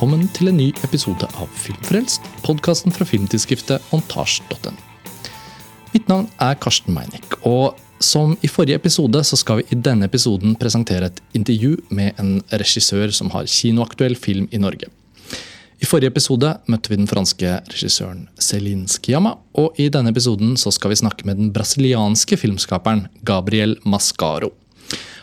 velkommen til en ny episode av Filmfrelst, podkasten fra filmtidsskriftet montasj.no. Mitt navn er Karsten Meinick, og som i forrige episode så skal vi i denne episoden presentere et intervju med en regissør som har kinoaktuell film i Norge. I forrige episode møtte vi den franske regissøren Céline Sciamma, og i denne episoden så skal vi snakke med den brasilianske filmskaperen Gabriel Mascaro.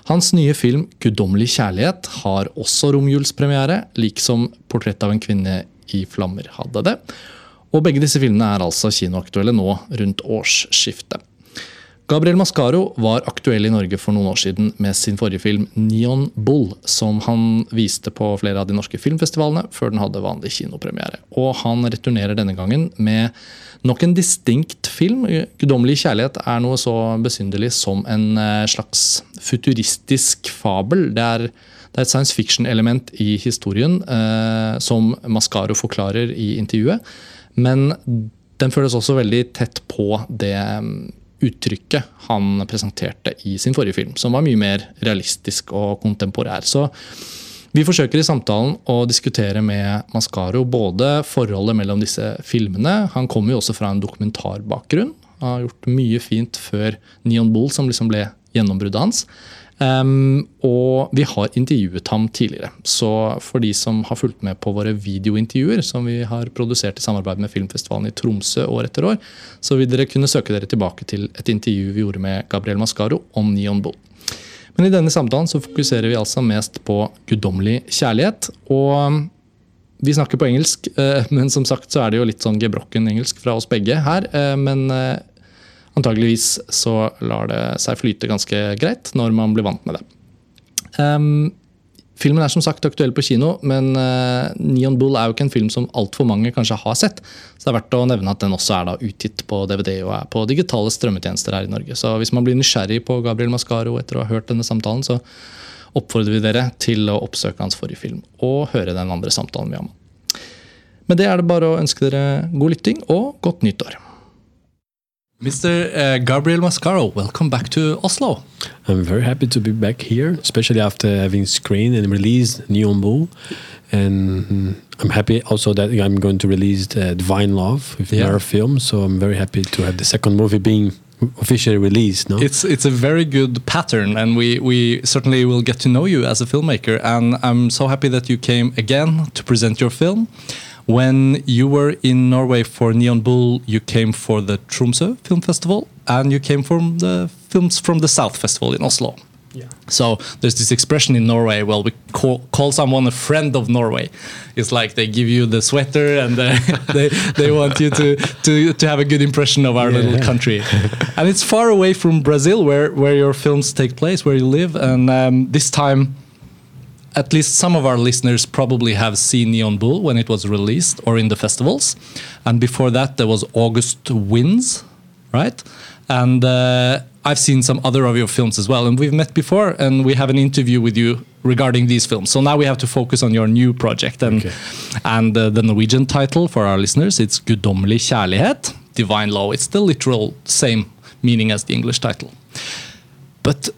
Hans nye film 'Guddommelig kjærlighet' har også romjulspremiere, liksom 'Portrett av en kvinne i flammer' hadde det. Og begge disse filmene er altså kinoaktuelle nå rundt årsskiftet. Gabriel Mascaro var aktuell i Norge for noen år siden med sin forrige film 'Neon Bull', som han viste på flere av de norske filmfestivalene før den hadde vanlig kinopremiere. Og han returnerer denne gangen med nok en distinkt film. 'Guddommelig kjærlighet' er noe så besynderlig som en eh, slags futuristisk fabel. Det er, det er et science fiction-element i historien eh, som Mascaro forklarer i intervjuet. Men den føles også veldig tett på det uttrykket han presenterte i sin forrige film, som var mye mer realistisk og kontemporær. Så vi forsøker i samtalen å diskutere med Mascaro både forholdet mellom disse filmene Han kommer jo også fra en dokumentarbakgrunn. Han har gjort mye fint før Neon Bull, som liksom ble gjennombruddet hans. Um, og vi har intervjuet ham tidligere. Så for de som har fulgt med på våre videointervjuer, som vi har produsert i samarbeid med Filmfestivalen i Tromsø år etter år, så vil dere kunne søke dere tilbake til et intervju vi gjorde med Gabriel Mascaro om Neon Bull. Men i denne samtalen så fokuserer vi altså mest på guddommelig kjærlighet. Og vi snakker på engelsk, eh, men som sagt så er det jo litt sånn gebrokken engelsk fra oss begge her. Eh, men eh, Antageligvis så lar det seg flyte ganske greit når man blir vant med det. Um, filmen er som sagt aktuell på kino, men uh, Neon Bull er jo ikke en film som altfor mange kanskje har sett. Så det er verdt å nevne at den også er da utgitt på DVD og er på digitale strømmetjenester her i Norge. Så hvis man blir nysgjerrig på Gabriel Mascaro etter å ha hørt denne samtalen, så oppfordrer vi dere til å oppsøke hans forrige film og høre den andre samtalen vi har med. Med det er det bare å ønske dere god lytting og godt nyttår. Mr. Uh, Gabriel Mascaro, welcome back to Oslo. I'm very happy to be back here, especially after having screened and released Neon Bull. And I'm happy also that I'm going to release Divine Love with yeah. Film. So I'm very happy to have the second movie being officially released. No, it's it's a very good pattern, and we we certainly will get to know you as a filmmaker. And I'm so happy that you came again to present your film. When you were in Norway for Neon Bull, you came for the Tromsø Film Festival, and you came from the films from the South Festival in Oslo. Yeah. So there's this expression in Norway. Well, we call, call someone a friend of Norway. It's like they give you the sweater and they they, they want you to, to to have a good impression of our yeah. little country. and it's far away from Brazil, where where your films take place, where you live. And um, this time at least some of our listeners probably have seen Neon Bull when it was released or in the festivals. And before that, there was August Winds, right? And uh, I've seen some other of your films as well. And we've met before, and we have an interview with you regarding these films. So now we have to focus on your new project. And, okay. and uh, the Norwegian title for our listeners, it's Guddommelig kjærlighet, Divine Love. It's the literal same meaning as the English title. But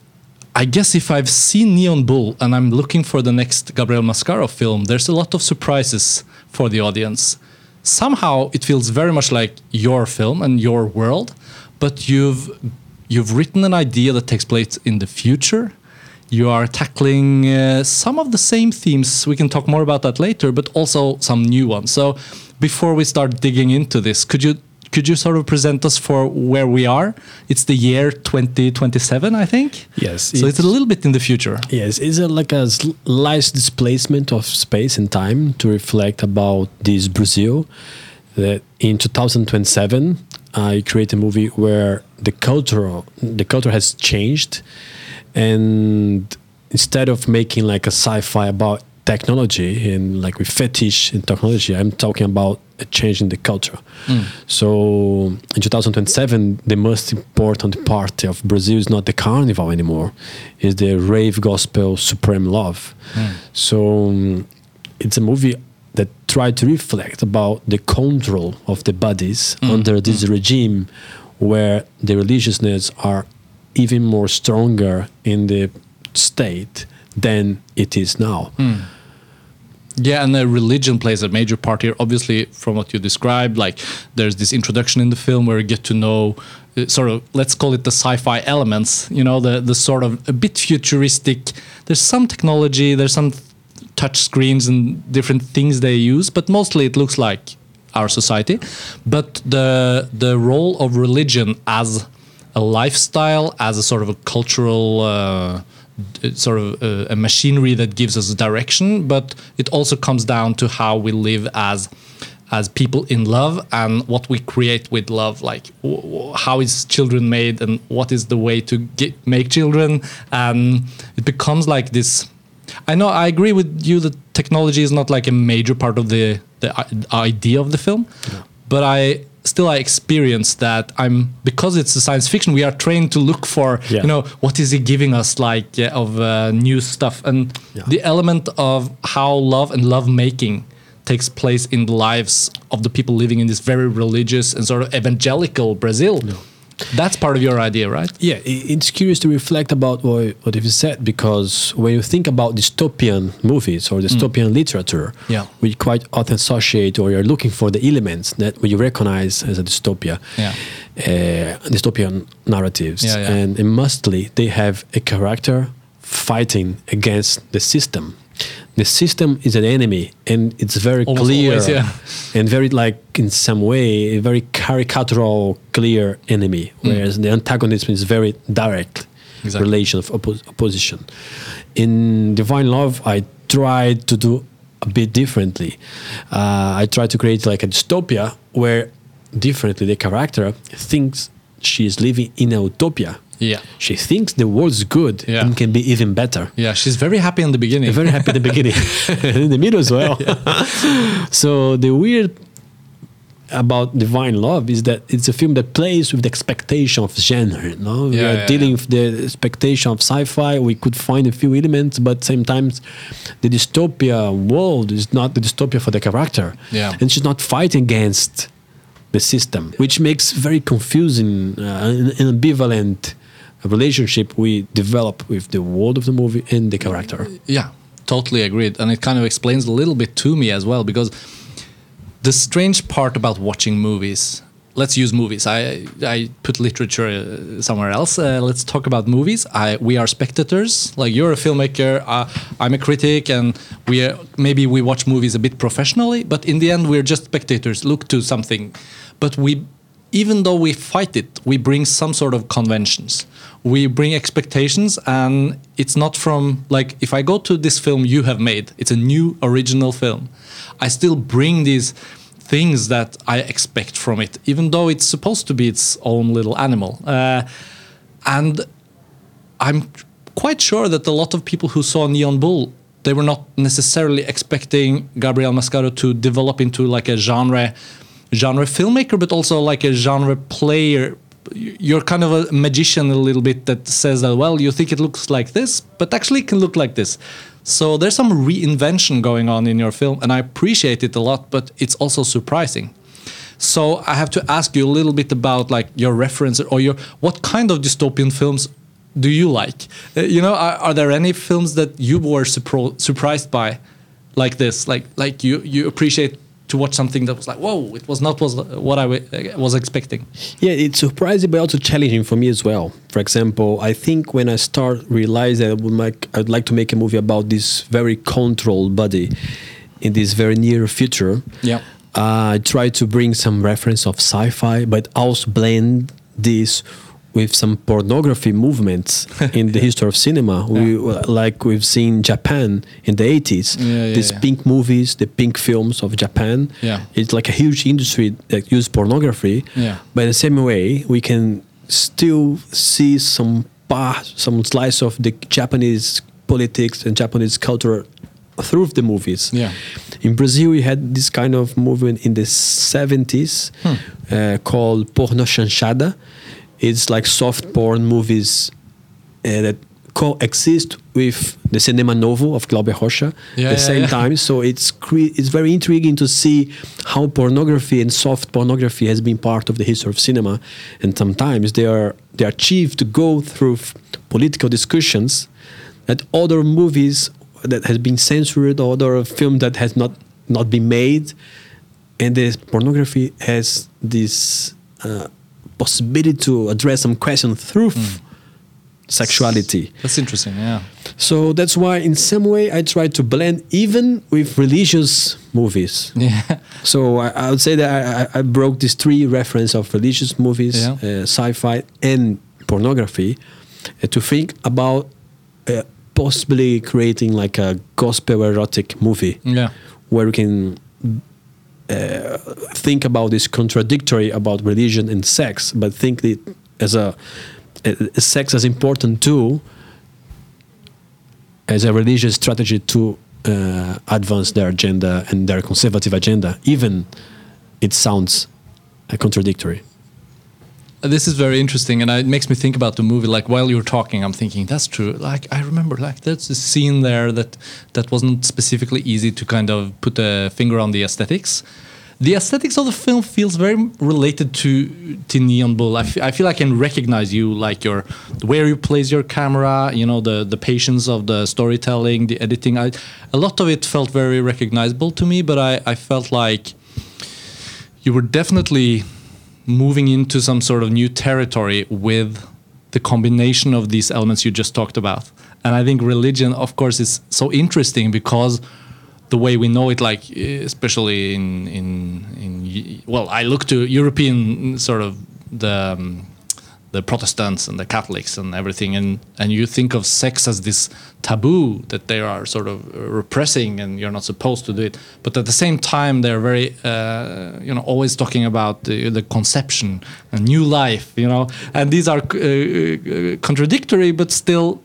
I guess if I've seen Neon Bull and I'm looking for the next Gabriel Mascaro film, there's a lot of surprises for the audience. Somehow it feels very much like your film and your world, but you've you've written an idea that takes place in the future. You are tackling uh, some of the same themes. We can talk more about that later, but also some new ones. So, before we start digging into this, could you could you sort of present us for where we are? It's the year 2027, I think. Yes. So it's, it's a little bit in the future. Yes, it's a, like a slight displacement of space and time to reflect about this Brazil. That in 2027, I create a movie where the culture the culture has changed, and instead of making like a sci-fi about technology and like with fetish in technology, I'm talking about a change in the culture. Mm. So in 2027, the most important part of Brazil is not the carnival anymore; is the rave gospel supreme love. Mm. So um, it's a movie that tried to reflect about the control of the bodies mm. under this regime, where the religiousness are even more stronger in the state than it is now. Mm. Yeah, and the religion plays a major part here. Obviously, from what you described, like there's this introduction in the film where you get to know uh, sort of let's call it the sci-fi elements. You know, the the sort of a bit futuristic. There's some technology. There's some touch screens and different things they use, but mostly it looks like our society. But the the role of religion as a lifestyle, as a sort of a cultural. Uh, sort of uh, a machinery that gives us direction, but it also comes down to how we live as as people in love and what we create with love. Like w- w- how is children made and what is the way to get, make children, and it becomes like this. I know I agree with you that technology is not like a major part of the the idea of the film, but I still I experience that I'm because it's a science fiction. We are trained to look for Yeah. you know what is he giving us like uh, of uh, new stuff and Yeah. the element of how love and love making takes place in the lives of the people living in this very religious and sort of evangelical Brazil. That's part of your idea, right? Yeah, it's curious to reflect about what, what you said because when you think about dystopian movies or dystopian literature, Yeah. we quite often associate or you're looking for the elements that we recognize as a dystopia, Yeah. uh, dystopian narratives, Yeah, yeah. and, and mostly they have a character fighting against the system. The system is an enemy, and it's very Almost clear always, yeah. and very like in some way a very caricatural clear enemy whereas the antagonism is very direct Exactly. relation of oppo- opposition in divine love i tried to do a bit differently uh, i tried to create like a dystopia where differently the character thinks she is living in a utopia Yeah. she thinks the world's good Yeah. and can be even better Yeah, she's very happy in the beginning. very happy in the beginning, in the middle as well. so the weird about divine love is that it's a film that plays with the expectation of genre. You know? we Yeah, are yeah, dealing yeah. with the expectation of sci-fi. We could find a few elements, but sometimes the dystopia world is not the dystopia for the character. Yeah. and she's not fighting against the system, which makes very confusing, uh, an an ambivalent relationship we develop with the world of the movie and the character. Yeah, totally agreed. And it kind of explains a little bit to me as well because the strange part about watching movies. Let's use movies. I I put literature uh, somewhere else. Uh, let's talk about movies. I we are spectators. Like you're a filmmaker, uh, I'm a critic, and we are, maybe we watch movies a bit professionally. But in the end, we're just spectators. Look to something, but we even though we fight it, we bring some sort of conventions. We bring expectations, and it's not from like if I go to this film you have made, it's a new original film. I still bring these things that I expect from it, even though it's supposed to be its own little animal. Uh, and I'm quite sure that a lot of people who saw Neon Bull, they were not necessarily expecting Gabriel Mascaro to develop into like a genre genre filmmaker, but also like a genre player. You're kind of a magician a little bit that says that well, you think it looks like this, but actually it can look like this. So there's some reinvention going on in your film, and I appreciate it a lot, but it's also surprising. So I have to ask you a little bit about like your reference or your what kind of dystopian films do you like? Uh, you know, are, are there any films that you were surprised by, like this? Like like you you appreciate to watch something that was like whoa, it was not was what I uh, was expecting. Yeah, it's surprising but also challenging for me as well. For example, I think when I start realizing I would make, I'd like to make a movie about this very controlled body in this very near future. Yeah. uh, I try to bring some reference of sci-fi, but also blend this with some pornography movements in the history of cinema. We like we've seen Japan in the 80s. Yeah, yeah, these yeah. pink movies, the pink films of Japan. Yeah. It's like a huge industry that use pornography. Yeah. But in the same way, we can still see some part, some slice of the Japanese politics and Japanese culture through the movies. Yeah. In Brazil, we had this kind of movement in the 70s uh, called porno chanchada. It's like soft porn movies uh, that coexist with the cinema novo of Glauber Rocha Yeah, at the yeah, same yeah. time. So it's cre- it's very intriguing to see how pornography and soft pornography has been part of the history of cinema, and sometimes they are they achieve to go through f- political discussions that other movies that has been censored or a film that has not not been made, and the pornography has this uh, possibility to address some questions through f- sexuality. That's interesting. Yeah. So that's why, in some way, I try to blend even with religious movies. Yeah. So I, I would say that I, I, I broke these three reference of religious movies, Yeah. uh, sci-fi, and pornography, uh, to think about uh, possibly creating like a gospel erotic movie Yeah. where we can think about this contradictory about religion and sex, but think it as a, a sex as important too as a religious strategy to uh, advance their agenda and their conservative agenda, even it sounds uh, contradictory. This is very interesting, and it makes me think about the movie. Like while you're talking, I'm thinking that's true. Like I remember, like there's a scene there that that wasn't specifically easy to kind of put a finger on the aesthetics. The aesthetics of the film feels very related to to Neon Bull. I, I feel I can recognize you, like your where you place your camera, you know, the the patience of the storytelling, the editing. I, a lot of it felt very recognizable to me, but I, I felt like you were definitely moving into some sort of new territory with the combination of these elements you just talked about. And I think religion, of course, is so interesting because the way we know it, like especially in in in well, I look to European sort of the um, the Protestants and the Catholics and everything, and and you think of sex as this taboo that they are sort of repressing, and you're not supposed to do it. But at the same time, they're very, uh, you know, always talking about the, the conception, a new life, you know, and these are uh, contradictory, but still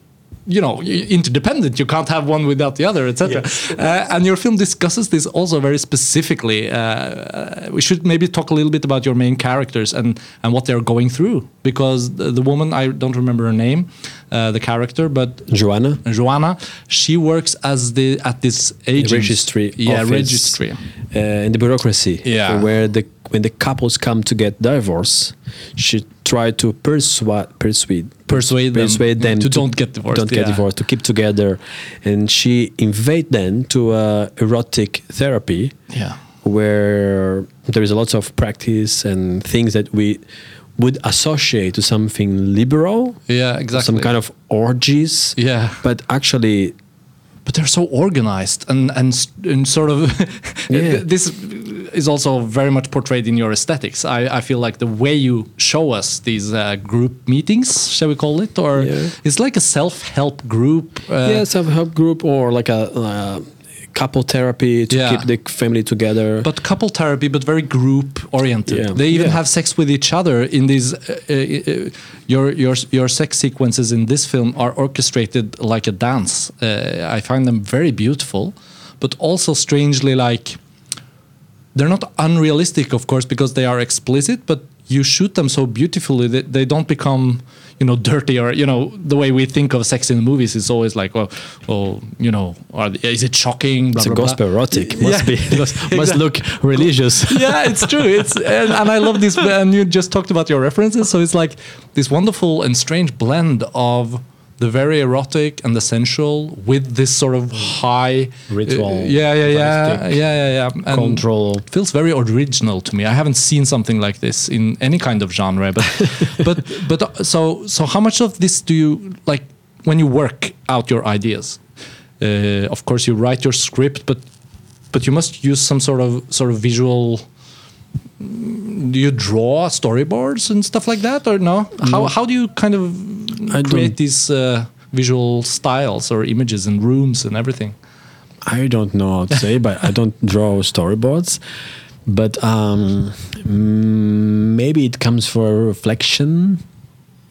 you know interdependent. You can't have one without the other etc Yes. uh, and your film discusses this also very specifically uh, we should maybe talk a little bit about your main characters and and what they're going through because the, the woman i don't remember her name uh, the character but Joanna, Joanna, she works as the at this agent registry yeah office, registry. uh, in the bureaucracy, Yeah. where the when the couples come to get divorce, she tried to persuade persuade Persuade them, persuade them to don't get divorced, don't get yeah. divorced, to keep together, and she invite them to uh, erotic therapy, yeah. where there is a lot of practice and things that we would associate to something liberal, yeah exactly some kind of orgies, yeah. But actually but they're so organized and and, and sort of Yeah. this is also very much portrayed in your aesthetics I, I feel like the way you show us these uh, group meetings shall we call it or Yeah. it's like a self-help group uh, yeah, self-help group or like a uh, couple therapy to Yeah. keep the family together. but couple therapy but very group oriented Yeah. they even Yeah. have sex with each other in these uh, uh, uh, your your your sex sequences in this film are orchestrated like a dance uh, i find them very beautiful but also strangely like they're not unrealistic of course because they are explicit but you shoot them so beautifully that they don't become you know dirty or you know the way we think of sex in the movies is always like well well you know are, is it shocking blah, it's a blah, blah. gospel erotic. Yeah. Must be must, must look religious. yeah, it's true. It's and, and I love this. And you just talked about your references, so it's like this wonderful and strange blend of the very erotic and the sensual with this sort of high Ritual, Uh, yeah, yeah, yeah, yeah, yeah, yeah. And Control. feels very original to me. I haven't seen something like this in any kind of genre. But but but uh, so so how much of this do you like when you work out your ideas? Uh, of course, you write your script, but but you must use some sort of sort of visual. Do you draw storyboards and stuff like that, or no? How how do you kind of I create these uh, visual styles or images and rooms and everything? I don't know how to say, but I don't draw storyboards. But um, mm, maybe it comes for a reflection,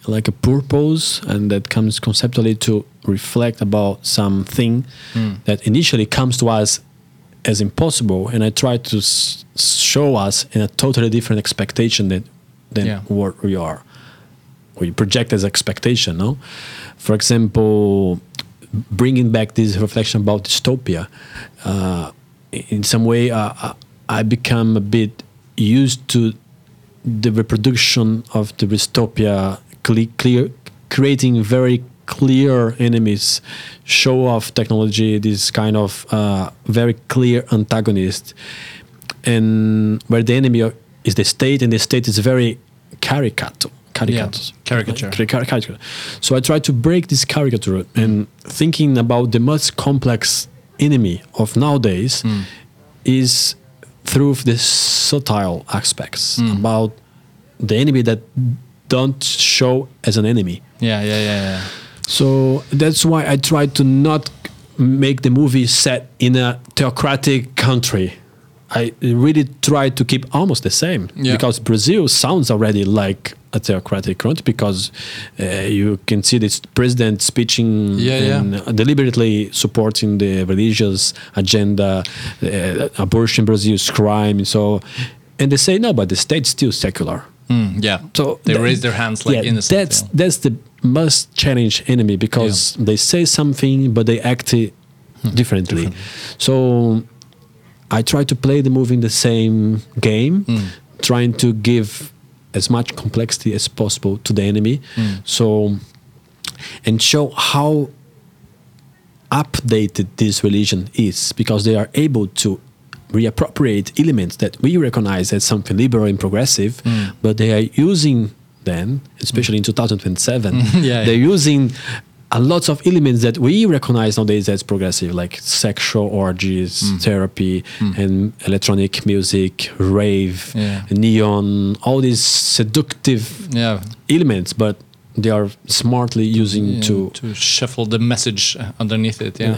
like a purpose, and that comes conceptually to reflect about something that initially comes to us as impossible, and I try to s- show us in a totally different expectation that than Yeah. what we are. We project as expectation, no? For example, bringing back this reflection about dystopia, uh, in some way, uh, I- I become a bit used to the reproduction of the dystopia, cle- clear, creating very clear enemies, show off technology, this kind of uh, very clear antagonist, and where the enemy is the state, and the state is very caricature. Caricature. caricature. Cari- cari- caricature. So I try to break this caricature and thinking about the most complex enemy of nowadays hmm. is through the subtle aspects hmm. about the enemy that don't show as an enemy. Yeah, yeah, yeah, yeah. So that's why I try to not make the movie set in a theocratic country. I really try to keep almost the same Yeah. because Brazil sounds already like a theocratic country because uh, you can see this president speaking Yeah, yeah. deliberately supporting the religious agenda, uh, abortion in Brazil is crime. So, and they say no, but the state's still secular. Mm, yeah. So they tha- raise their hands like yeah, innocent. That's yeah. that's the most challenge enemy because they say something but they act it Hmm. differently. So I try to play the movie in the same game, Hmm. trying to give as much complexity as possible to the enemy. Hmm. So and show how updated this religion is because they are able to reappropriate elements that we recognize as something liberal and progressive, but they are using then, especially in 2007, Yeah, they're yeah. using a lot of elements that we recognize nowadays as progressive, like sexual orgies, mm. therapy, mm. and electronic music, rave, Yeah. neon, all these seductive yeah. elements, but they are smartly using yeah, to. to shuffle the message underneath it. Yeah.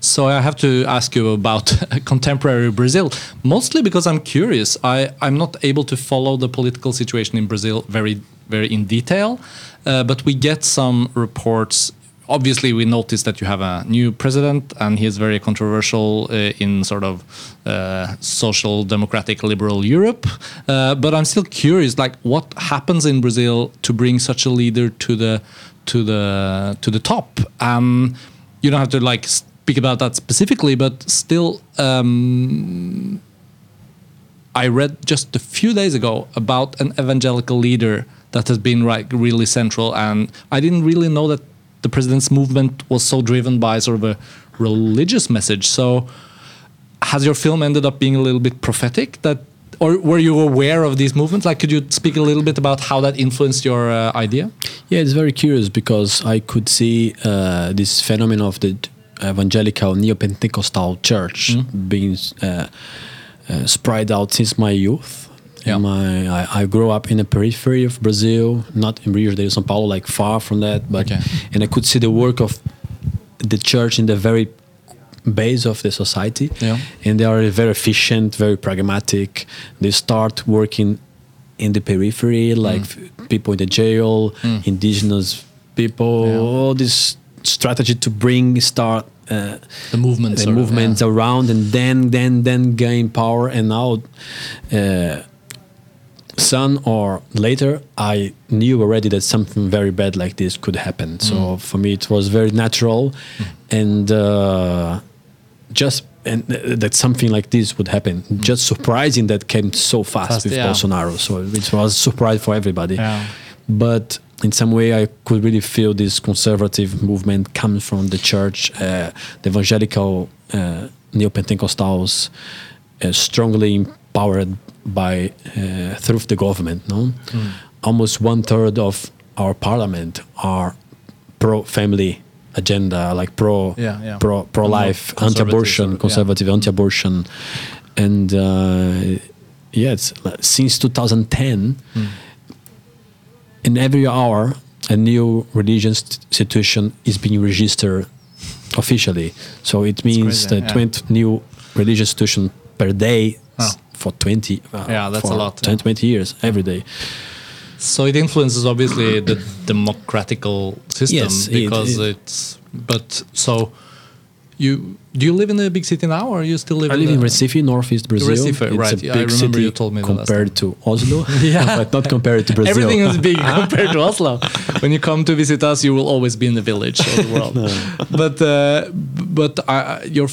So I have to ask you about contemporary Brazil, mostly because I'm curious. I I'm not able to follow the political situation in Brazil very very in detail, but we get some reports. Obviously, we notice that you have a new president, and he is very controversial uh, in sort of uh, social democratic liberal Europe. Uh, but I'm still curious, like what happens in Brazil to bring such a leader to the to the to the top? Um, you don't have to like speak about that specifically, but still, um, I read just a few days ago about an evangelical leader that has been like really central, and I didn't really know that the president's movement was so driven by sort of a religious message. So, has your film ended up being a little bit prophetic? That or were you aware of these movements? Like, could you speak a little bit about how that influenced your uh, idea? Yeah, it's very curious because I could see uh, this phenomenon of the evangelical neo-Pentecostal church being uh, uh, spread out since my youth. Yeah. My, I, I grew up in the periphery of Brazil, not in Rio de São Paulo, like far from that. But Okay. and I could see the work of the church in the very base of the society. Yeah. And they are very efficient, very pragmatic. They start working in the periphery, like f- people in the jail, indigenous people, Yeah. all this strategy to bring start uh, The movement, the movements yeah. around and then then then gain power and now uh, son or later i knew already that something very bad like this could happen so Mm. for me it was very natural and uh, just and uh, that something like this would happen just surprising that came so fast, Mm. Fast, with yeah. bolsonaro so it was a surprise for everybody Yeah. but in some way i could really feel this conservative movement comes from the church uh, the evangelical uh, neo-pentecostals uh, strongly empowered by uh, through the government no Hmm. almost one third of our parliament are pro-family agenda like pro Yeah, yeah. pro pro-life Conservative anti-abortion yeah. conservative anti-abortion and uh, yeah it's since 2010 Hmm. in every hour a new religious institution is being registered officially so it means that yeah. 20 new religious institution per day. For 20 uh, Yeah, that's a lot, 10, yeah. 20 years every day So it influences obviously the democratical system Yes, because it- it's. But so, you do you live in a big city now, or are you still live? I in live in Recife, northeast Brazil. Recife, it's right. a Yeah, I big remember city you told me compared to Oslo, Yeah. but not compared to Brazil. Everything is big compared to Oslo. When you come to visit us, you will always be in the village of the world. But uh, but I, your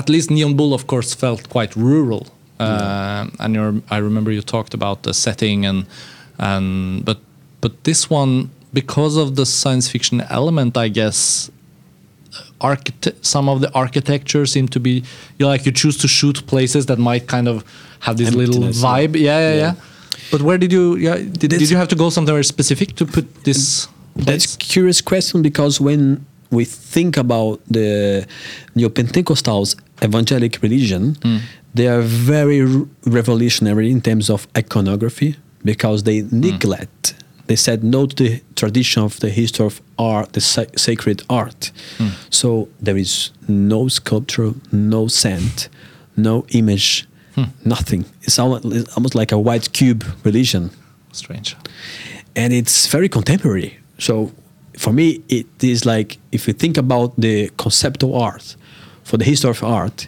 at least Neon Bull, of course, felt quite rural. Uh, and I remember you talked about the setting and and but but this one because of the science fiction element, I guess. Some of the architecture seem to be you know, like you choose to shoot places that might kind of have this little Emptiness, yeah. vibe. Yeah, yeah, yeah. Yeah. But where did you? Yeah, did, did you have to go somewhere specific to put this? That's place? curious question because when we think about the Neo-Pentecostals evangelic religion, they are very r- revolutionary in terms of iconography because they hmm. neglect. They said no to the tradition of the history of art, the sa- sacred art. Hmm. So there is no sculpture, no scent, no image, hmm. nothing. It's al- it's almost like a white cube religion Strange. and it's very contemporary. So for me, it is like if you think about the conceptual art for the history of art,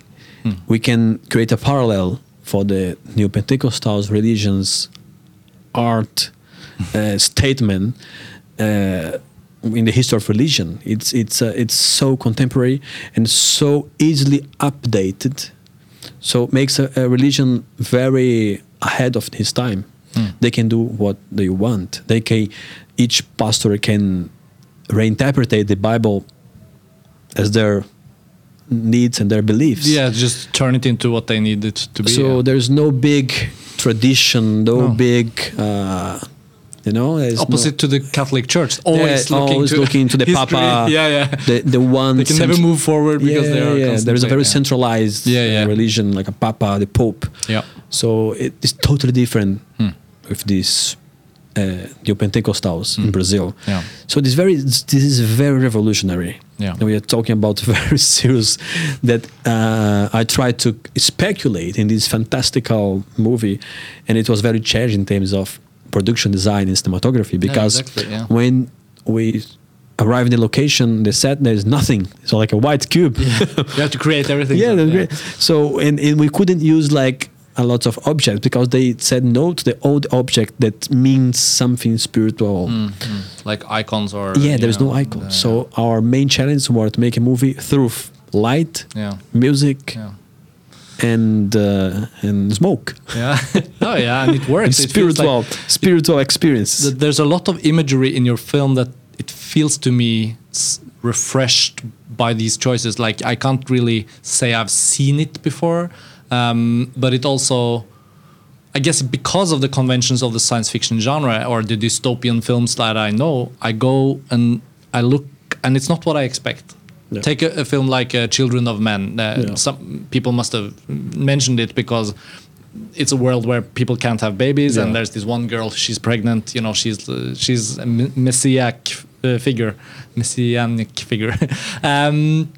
we can create a parallel for the Neo Pentecostals religions art uh, statement uh, in the history of religion. It's it's uh, it's so contemporary and so easily updated. So it makes a, a religion very ahead of his time. They can do what they want. They can each pastor can reinterpret the Bible as their needs and their beliefs. Yeah, just turn it into what they need it to be. So yeah. there's no big tradition, no, No. big, uh, you know, there's no- opposite to the Catholic Church, always looking always to looking to the history. Papa. Yeah, yeah. The the one they can never move forward because yeah, they are. yeah. There is a very yeah. centralized Yeah, uh, yeah. religion, like a Papa, the Pope. Yeah. So it is totally different Hmm. with this uh, Neo Pentecostals in Brazil. Hmm. Yeah. So this very this is very revolutionary. Yeah. And we are talking about very serious that uh, I tried to speculate in this fantastical movie, and it was very challenging in terms of production design and cinematography because exactly, yeah. when we arrived in the location, the set there's nothing. So like a white cube. You have to create everything. yeah, so, that's. So and, and we couldn't use like a lot of objects because they said no to the old object that means something spiritual. Mm, mm. Like icons or. Yeah, you there is no know, icon. the- so our main challenge was to make a movie through light, Yeah. music, Yeah. and uh, and smoke. Yeah. oh yeah, and it works. Spiritual, like spiritual experience. th- there's a lot of imagery in your film that it feels to me s- refreshed by these choices. Like I can't really say I've seen it before, um, but it also. I guess because of the conventions of the science fiction genre or the dystopian films that I know, I go and I look, and it's not what I expect. Yeah. Take a, a film like uh, Children of Men. Uh, Yeah. Some people must have mentioned it because it's a world where people can't have babies, and there's this one girl. She's pregnant. You know, she's uh, she's a me- messianic uh, figure, messianic figure. um,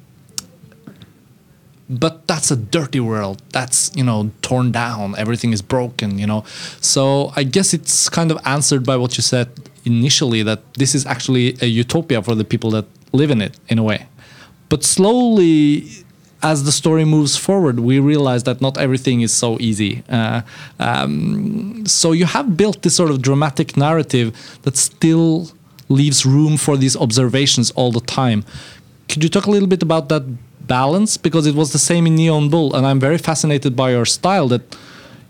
but that's a dirty world. That's you know torn down. Everything is broken you know. So i guess it's kind of answered by what you said initially that this is actually a utopia for the people that live in it in a way. But slowly as the story moves forward we realize that not everything is so easy. Uh, um, so you have built this sort of dramatic narrative that still leaves room for these observations all the time. Could you talk a little bit about that balance because it was the same in neon bull and i'm very fascinated by your style that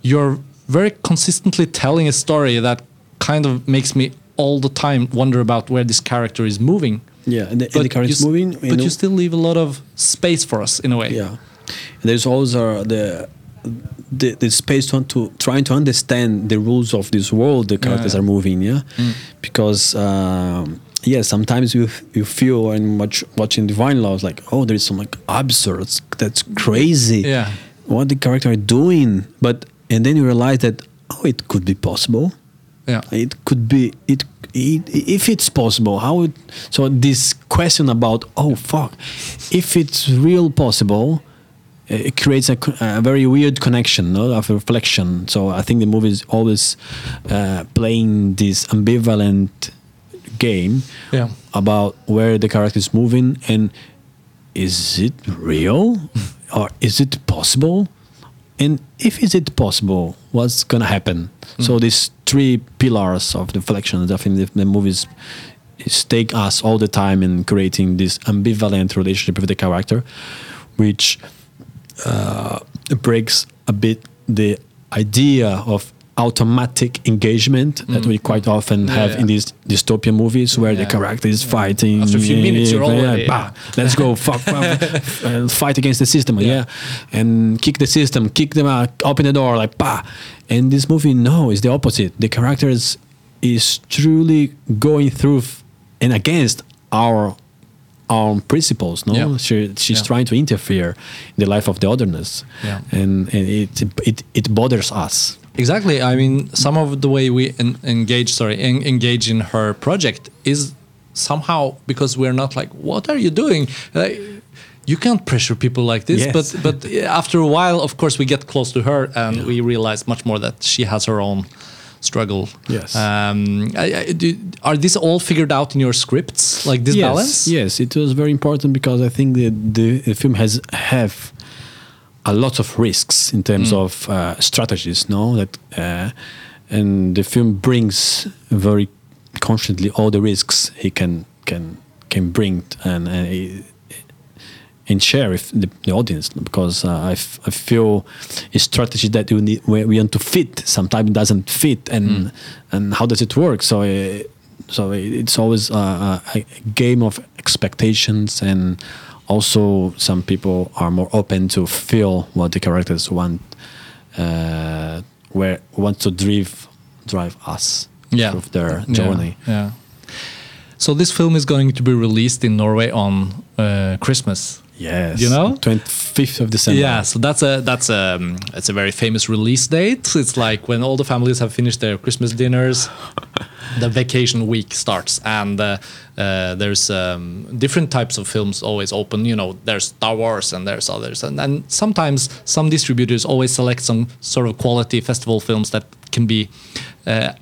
you're very consistently telling a story that kind of makes me all the time wonder about where this character is moving yeah, and the, and the character is moving. but you still leave a lot of space for us in a way Yeah, and there's also the the, the space to, to trying to understand the rules of this world the characters yeah. are moving. Yeah, Mm. because um, yeah, sometimes you you feel and watch watching Divine Laws like oh there is some like absurd that's crazy. Yeah. what the character are doing, but and then you realize that oh it could be possible. yeah It could be it, it if it's possible. How it, so this question about oh fuck, if it's real possible, uh, it creates a, a very weird connection no, of reflection. So I think the movie is always uh, playing this ambivalent game Yeah. about where the character is moving and is it real or is it possible? And if is it possible what's gonna happen? So these three pillars of the reflection i think the, the movies stake us all the time in creating this ambivalent relationship with the character which uh, breaks a bit the idea of automatic engagement that we quite often have yeah. in these dystopian movies where the Yeah. character is fighting. After a few minutes, you're yeah, already- bah, let's go fuck, fuck, uh, fight against the system, yeah. and kick the system, kick them out, open the door, like bah. And this movie, no, it's the opposite. The character is, is truly going through and against our own principles. No, Yeah. she, she's Yeah. trying to interfere in the life of the otherness, Yeah. and, and it, it it bothers us. Exactly. I mean, some of the way we en- engage, sorry, en- engage in her project is somehow because we're not like, what are you doing? Like, you can't pressure people like this. Yes. But but after a while, of course, we get close to her and we realize much more that she has her own struggle. Yes. Um, I, I, do, are these all figured out in your scripts, like this yes, balance? Yes, it was very important because I think the the, the film has have a lot of risks in terms Mm. of uh, strategies. No, that uh, and the film brings very constantly all the risks he can can can bring and. and and share with the, the audience because uh, I, f- I feel a strategy that you need we want to fit sometimes doesn't fit and and how does it work so uh, so it's always uh, a, a game of expectations and also some people are more open to feel what the characters want uh, where want to drive drive us Yeah. through their Yeah, journey Yeah. So this film is going to be released in Norway on uh, Christmas. Yes You know? 25th of December Yeah, so that's a that's a um, it's a very famous release date. It's like when all the families have finished their Christmas dinners, the vacation week starts, and uh, uh, there's um, different types of films always open. You know, there's Star Wars and there's others, and and sometimes some distributors always select some sort of quality festival films that can be. Uh,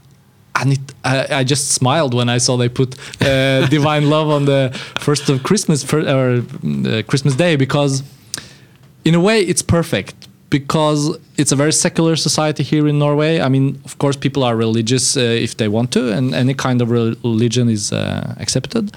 and it, I, I just smiled when I saw they put uh, Divine Love on the first of Christmas or uh, Christmas Day because, in a way, it's perfect because it's a very secular society here in Norway. I mean, of course, people are religious uh, if they want to, and any kind of religion is uh, accepted.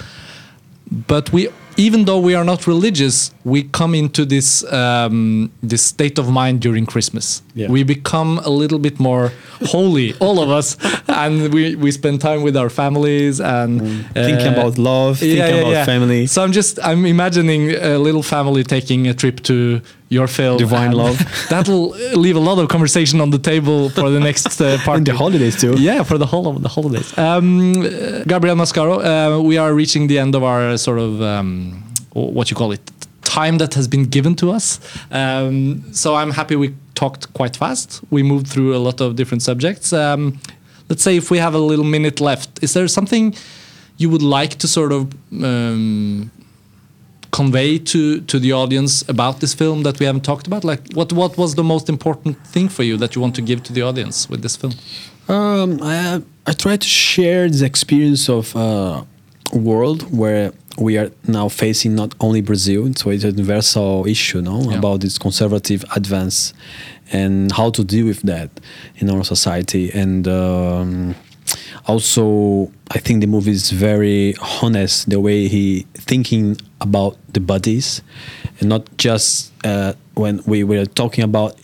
But we, even though we are not religious, we come into this um, this state of mind during Christmas. Yeah. We become a little bit more holy, all of us, and we, we spend time with our families and thinking uh, about love thinking about family So I'm just I'm imagining a little family taking a trip to your film. Divine Love. That'll leave a lot of conversation on the table for the next uh, part. and the holidays too Yeah, for the whole of the holidays. Um, uh, Gabriel Mascaro, uh, we are reaching the end of our uh, sort of um, what you call it time that has been given to us. Um, so I'm happy we talked quite fast. We moved through a lot of different subjects. Um, let's say if we have a little minute left, is there something you would like to sort of um, convey to to the audience about this film that we haven't talked about? Like, what what was the most important thing for you that you want to give to the audience with this film? Um, I I try to share the experience of uh, world where we are now facing not only Brazil, so it's a universal issue, no, Yeah. about this conservative advance and how to deal with that in our society, and um, also I think the movie is very honest the way he thinking about the bodies, and not just uh, when we were talking about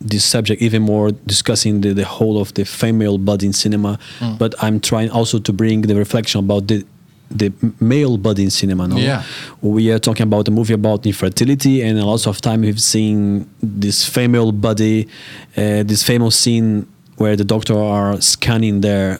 this subject even more discussing the, the whole of the female body in cinema, but I'm trying also to bring the reflection about the the male body in cinema. No? Yeah. we are talking about a movie about infertility, and a lot of time we've seen this female body, uh, this famous scene where the doctor are scanning their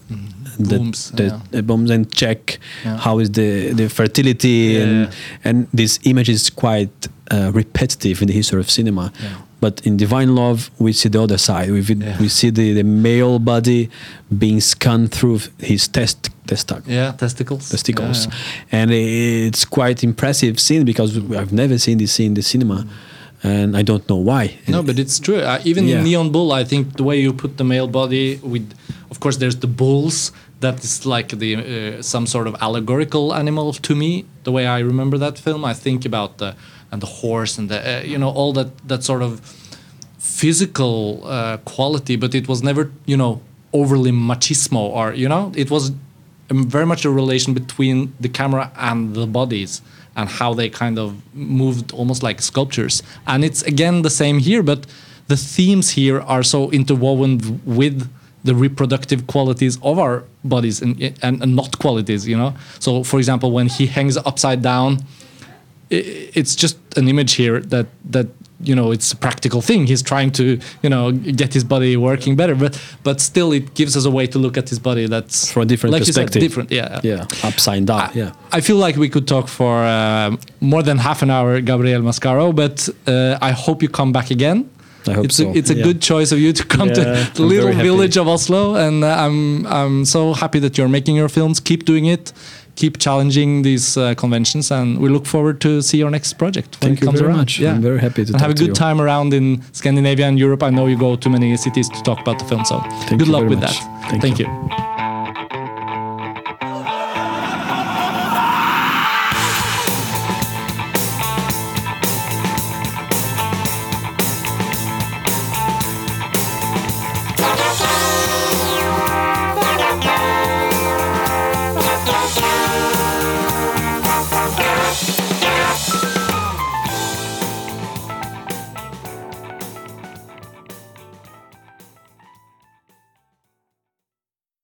the, Boobs, the, yeah. the bombs and check Yeah. how is the the fertility Yeah, and and this image is quite uh, repetitive in the history of cinema. But in Divine Love, we see the other side. We we see the, the male body being scanned through his test testicle Yeah, testicles. testicles, Yeah. and it's quite impressive scene because I've never seen this scene in the cinema, and I don't know why. No, but it's true. Uh, even Yeah. in Neon Bull, I think the way you put the male body with, of course, there's the bulls. That is like the uh, some sort of allegorical animal to me. The way I remember that film, I think about the and the horse and the uh, you know all that that sort of physical uh, quality, but it was never you know overly machismo or you know it was very much a relation between the camera and the bodies and how they kind of moved almost like sculptures. And it's again the same here, but the themes here are so interwoven with the reproductive qualities of our bodies and, and, and not qualities, you know. So, for example, when he hangs upside down, it's just an image here that that you know it's a practical thing. He's trying to you know get his body working better, but but still it gives us a way to look at his body that's From a different like you said, different, yeah. Yeah, upside down. I, yeah. I feel like we could talk for uh, more than half an hour, Gabriel Mascaro, but uh, I hope you come back again. I hope it's so, A, it's a yeah. good choice of you to come Yeah, to the I'm little village of Oslo, and uh, I'm I'm so happy that you're making your films. Keep doing it. Keep challenging these uh, conventions, and we look forward to see your next project. when Thank you very around. much. I'm very happy to have a good you. time around in Scandinavia and Europe. I know you go to many cities to talk about the film, so Thank good luck with much. that. Thank Thank you. you.